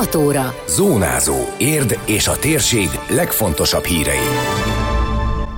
6 óra. Zónázó. Érd és a térség legfontosabb hírei.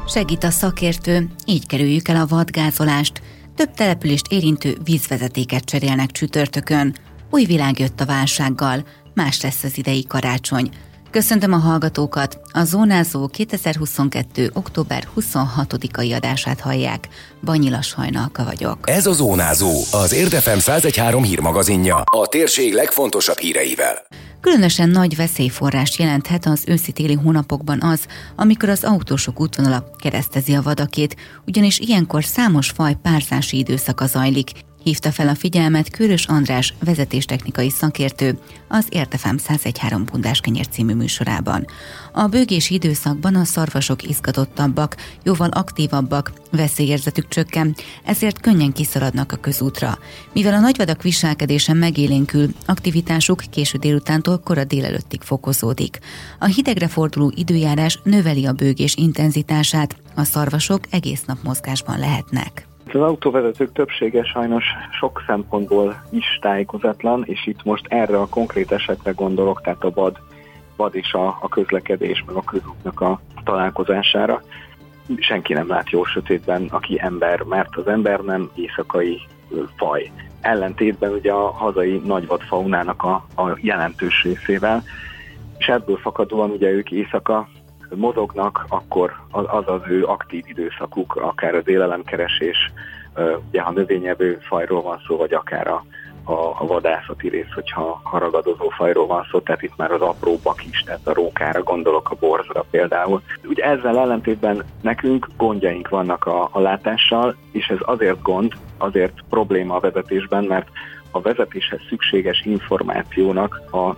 Segít a szakértő, így kerüljük el a vadgázolást. Több települést érintő vízvezetéket cserélnek csütörtökön. Új világ jött a válsággal, más lesz az idei karácsony. Köszöntöm a hallgatókat! A Zónázó 2022. október 26-ai adását hallják. Banyilas Hajnalka vagyok. Ez a Zónázó, az Érdefem 113 hírmagazinja, a térség legfontosabb híreivel. Különösen nagy veszélyforrást jelenthet az őszi-téli hónapokban az, amikor az autósok útvonala keresztezi a vadakét, ugyanis ilyenkor számos faj párzási időszaka zajlik, hívta fel a figyelmet Körös András vezetéstechnikai szakértő az Értefem 113 Bundás kenyér című műsorában. A bőgési időszakban a szarvasok izgatottabbak, jóval aktívabbak, veszélyérzetük csökken, ezért könnyen kiszaladnak a közútra. Mivel a nagyvadak viselkedése megélénkül, aktivitásuk késő délutántól kora délelőttig fokozódik. A hidegre forduló időjárás növeli a bőgés intenzitását, a szarvasok egész nap mozgásban lehetnek. Az autóvezetők többsége sajnos sok szempontból is tájékozatlan, és itt most erre a konkrét esetre gondolok, tehát a vad, vad és a, a közlekedés, meg a közútnak a találkozására. Senki nem lát jó sötétben, aki ember, mert az ember nem éjszakai faj. Ellentétben ugye a hazai nagyvadfaunának a, a jelentős részével, és ebből fakadóan ugye ők éjszaka mozognak, akkor az az ő aktív időszakuk, akár az élelemkeresés, ugye ha növényevő fajról van szó, vagy akár a, a, a vadászati rész, hogyha haragadozó fajról van szó, tehát itt már az apróbbak is, tehát a rókára gondolok, a borzra például. Ugye ezzel ellentétben nekünk gondjaink vannak a, a látással, és ez azért gond, azért probléma a vezetésben, mert a vezetéshez szükséges információnak a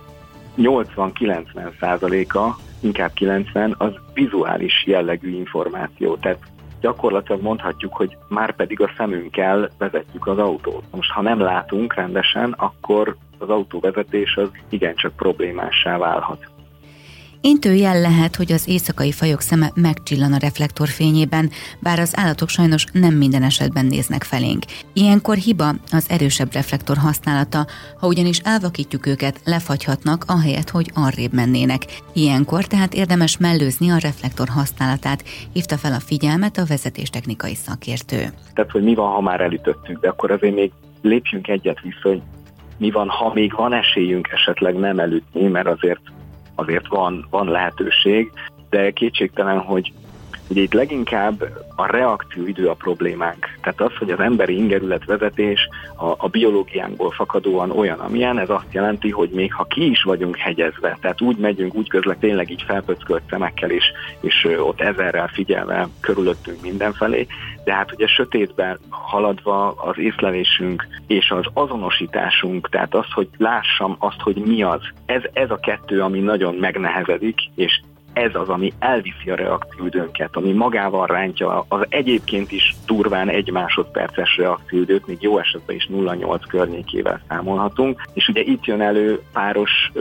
80-90 százaléka inkább 90, az vizuális jellegű információ. Tehát gyakorlatilag mondhatjuk, hogy már pedig a szemünkkel vezetjük az autót. Most ha nem látunk rendesen, akkor az autóvezetés az igencsak problémássá válhat. Intő jel lehet, hogy az éjszakai fajok szeme megcsillan a reflektor fényében, bár az állatok sajnos nem minden esetben néznek felénk. Ilyenkor hiba az erősebb reflektor használata, ha ugyanis elvakítjuk őket, lefagyhatnak, ahelyett, hogy arrébb mennének. Ilyenkor tehát érdemes mellőzni a reflektor használatát, hívta fel a figyelmet a vezetéstechnikai szakértő. Tehát, hogy mi van, ha már elütöttük, de akkor azért még lépjünk egyet vissza, hogy mi van, ha még van esélyünk esetleg nem elütni, mert azért azért van, van lehetőség, de kétségtelen, hogy Ugye itt leginkább a reakcióidő a problémánk. Tehát az, hogy az emberi ingerület vezetés a, a biológiánkból fakadóan olyan, amilyen, ez azt jelenti, hogy még ha ki is vagyunk hegyezve, tehát úgy megyünk, úgy közlek tényleg így felpöckölt szemekkel is, és ott ezerrel figyelve körülöttünk mindenfelé, de hát ugye sötétben haladva az észlelésünk és az azonosításunk, tehát az, hogy lássam azt, hogy mi az, ez, ez a kettő, ami nagyon megnehezedik, és ez az, ami elviszi a reakcióidőnket, ami magával rántja az egyébként is durván egy másodperces reakcióidőt, még jó esetben is 0,8 környékével számolhatunk, és ugye itt jön elő páros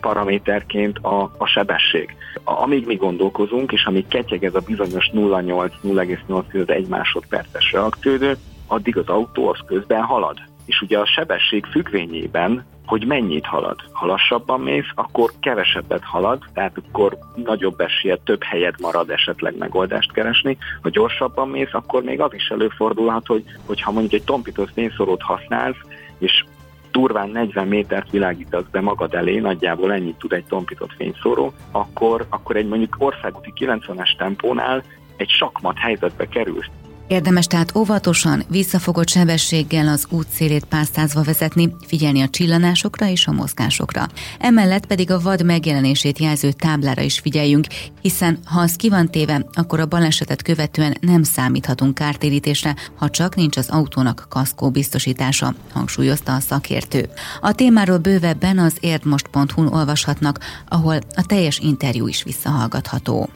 paraméterként a, a sebesség. Amíg mi gondolkozunk, és amíg ketyeg ez a bizonyos 0,8-0,8 egy másodperces reakcióidő, addig az autó az közben halad. És ugye a sebesség függvényében hogy mennyit halad. Ha lassabban mész, akkor kevesebbet halad, tehát akkor nagyobb esélye, több helyed marad esetleg megoldást keresni. Ha gyorsabban mész, akkor még az is előfordulhat, hogy, hogyha mondjuk egy tompított fényszorót használsz, és durván 40 métert világítasz be magad elé, nagyjából ennyit tud egy tompított fényszóró, akkor, akkor egy mondjuk országúti 90-es tempónál egy sakmat helyzetbe kerülsz. Érdemes tehát óvatosan, visszafogott sebességgel az útszélét pásztázva vezetni, figyelni a csillanásokra és a mozgásokra. Emellett pedig a vad megjelenését jelző táblára is figyeljünk, hiszen ha az ki van téve, akkor a balesetet követően nem számíthatunk kártérítésre, ha csak nincs az autónak kaszkó biztosítása, hangsúlyozta a szakértő. A témáról bővebben az érdmost.hu-n olvashatnak, ahol a teljes interjú is visszahallgatható.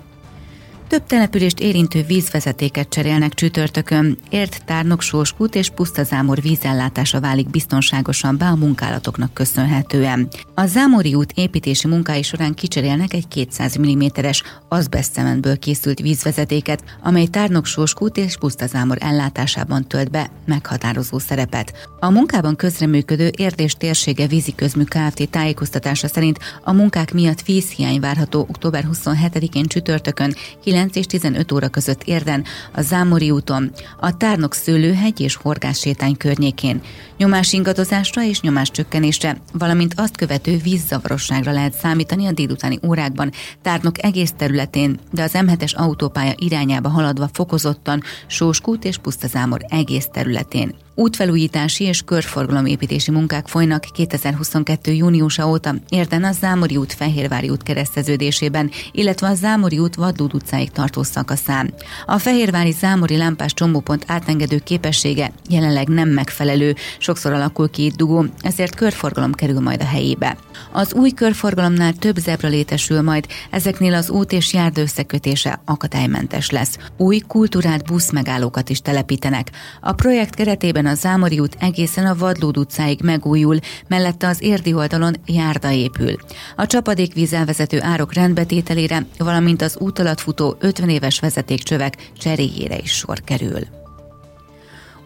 Több települést érintő vízvezetéket cserélnek csütörtökön. Ért Tárnok, Sóskút és Pusztazámor vízellátása válik biztonságosan be a munkálatoknak köszönhetően. A Zámori út építési munkái során kicserélnek egy 200 mm-es azbeszcementből készült vízvezetéket, amely Tárnok, Sóskút és Pusztazámor ellátásában tölt be meghatározó szerepet. A munkában közreműködő Érdés térsége vízi közmű Kft. tájékoztatása szerint a munkák miatt vízhiány várható október 27-én csütörtökön 9 és 15 óra között érden a Zámori úton, a Tárnok szőlőhegy és horgászsétány környékén. Nyomás ingadozásra és nyomás csökkenésre, valamint azt követő vízzavarosságra lehet számítani a délutáni órákban Tárnok egész területén, de az M7-es autópálya irányába haladva fokozottan Sóskút és Pusztazámor egész területén. Útfelújítási és körforgalomépítési munkák folynak 2022. júniusa óta érden a Zámori út Fehérvári út kereszteződésében, illetve a Zámori út Vaddúd utcáig tartó szakaszán. A Fehérvári Zámori lámpás csomópont átengedő képessége jelenleg nem megfelelő, sokszor alakul ki itt dugó, ezért körforgalom kerül majd a helyébe. Az új körforgalomnál több zebra létesül majd, ezeknél az út és járda összekötése akadálymentes lesz. Új kultúrált busz megállókat is telepítenek. A projekt keretében a Zámori út egészen a Vadlód utcáig megújul, mellette az érdi oldalon járda épül. A csapadékvízzel vezető árok rendbetételére, valamint az út alatt futó 50 éves vezetékcsövek cseréjére is sor kerül.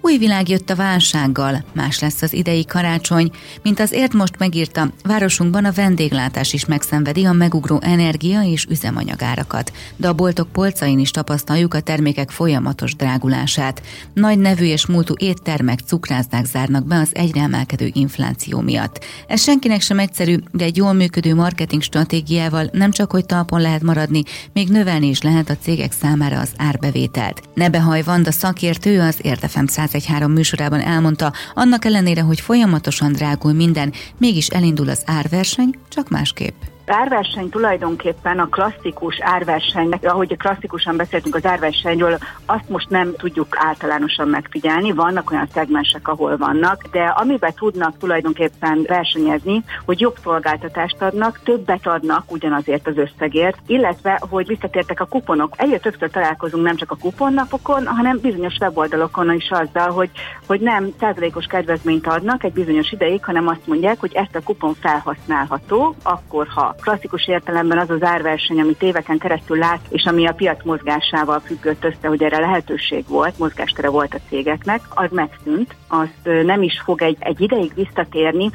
Új világ jött a válsággal, más lesz az idei karácsony, mint az ért most megírta, városunkban a vendéglátás is megszenvedi a megugró energia és üzemanyagárakat, de a boltok polcain is tapasztaljuk a termékek folyamatos drágulását. Nagy nevű és múltú éttermek, cukrászdák zárnak be az egyre emelkedő infláció miatt. Ez senkinek sem egyszerű, de egy jól működő marketing stratégiával nem csak hogy talpon lehet maradni, még növelni is lehet a cégek számára az árbevételt. Nebehaj Vanda szakértő az Érdefem 100 103 műsorában elmondta, annak ellenére, hogy folyamatosan drágul minden, mégis elindul az árverseny, csak másképp. Árverseny tulajdonképpen a klasszikus árverseny, ahogy klasszikusan beszéltünk az árversenyről, azt most nem tudjuk általánosan megfigyelni, vannak olyan szegmensek, ahol vannak, de amiben tudnak tulajdonképpen versenyezni, hogy jobb szolgáltatást adnak, többet adnak ugyanazért az összegért, illetve, hogy visszatértek a kuponok. Egyre többször találkozunk nem csak a kuponnapokon, hanem bizonyos weboldalokon is azzal, hogy, hogy nem százalékos kedvezményt adnak egy bizonyos ideig, hanem azt mondják, hogy ezt a kupon felhasználható, akkor ha klasszikus értelemben az az árverseny, amit éveken keresztül lát, és ami a piac mozgásával függött össze, hogy erre lehetőség volt, mozgástere volt a cégeknek, az megszűnt, az nem is fog egy, egy ideig visszatérni,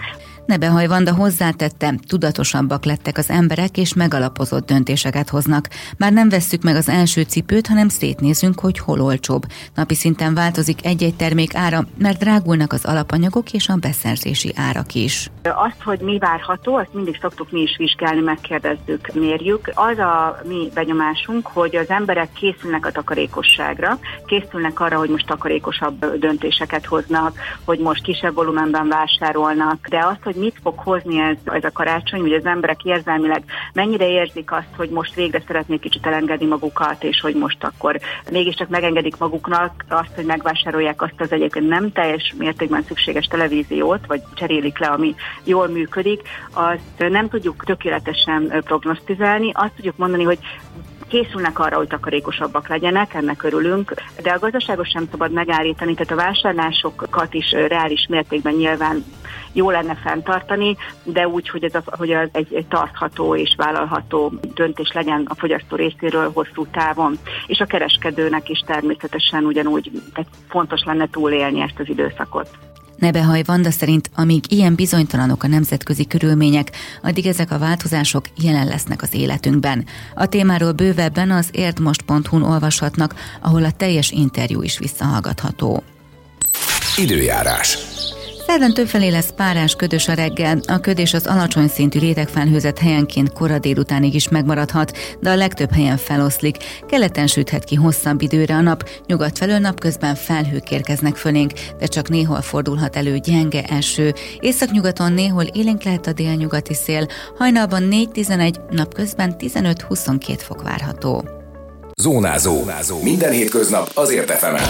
Nebehaj Vanda hozzátette, tudatosabbak lettek az emberek, és megalapozott döntéseket hoznak. Már nem vesszük meg az első cipőt, hanem szétnézünk, hogy hol olcsóbb. Napi szinten változik egy-egy termék ára, mert drágulnak az alapanyagok és a beszerzési árak is. Azt, hogy mi várható, azt mindig szoktuk mi is vizsgálni, megkérdezzük, mérjük. Az a mi benyomásunk, hogy az emberek készülnek a takarékosságra, készülnek arra, hogy most takarékosabb döntéseket hoznak, hogy most kisebb volumenben vásárolnak, de azt, hogy mit fog hozni ez, ez a karácsony, hogy az emberek érzelmileg mennyire érzik azt, hogy most végre szeretnék kicsit elengedni magukat, és hogy most akkor mégiscsak megengedik maguknak azt, hogy megvásárolják azt az egyébként nem teljes mértékben szükséges televíziót, vagy cserélik le, ami jól működik, azt nem tudjuk tökéletesen prognosztizálni, azt tudjuk mondani, hogy készülnek arra, hogy takarékosabbak legyenek, ennek örülünk, de a gazdaságos sem szabad megállítani, tehát a vásárlásokat is reális mértékben nyilván jó lenne fenntartani, de úgy, hogy ez, a, hogy ez egy, egy tartható és vállalható döntés legyen a fogyasztó részéről hosszú távon. És a kereskedőnek is természetesen ugyanúgy fontos lenne túlélni ezt az időszakot. Nebehaj Vanda szerint, amíg ilyen bizonytalanok a nemzetközi körülmények, addig ezek a változások jelen lesznek az életünkben. A témáról bővebben az értmost.hu-n olvashatnak, ahol a teljes interjú is visszahallgatható. Időjárás. Szerdán többfelé lesz párás, ködös a reggel. A ködés az alacsony szintű rétegfelhőzet helyenként kora délutánig is megmaradhat, de a legtöbb helyen feloszlik. Keleten süthet ki hosszabb időre a nap, nyugat felől napközben felhők érkeznek fölénk, de csak néhol fordulhat elő gyenge eső. Északnyugaton néhol élénk lehet a délnyugati szél, hajnalban 4-11, napközben 15-22 fok várható. Zónázó. Zónázó. Minden hétköznap azért efemen.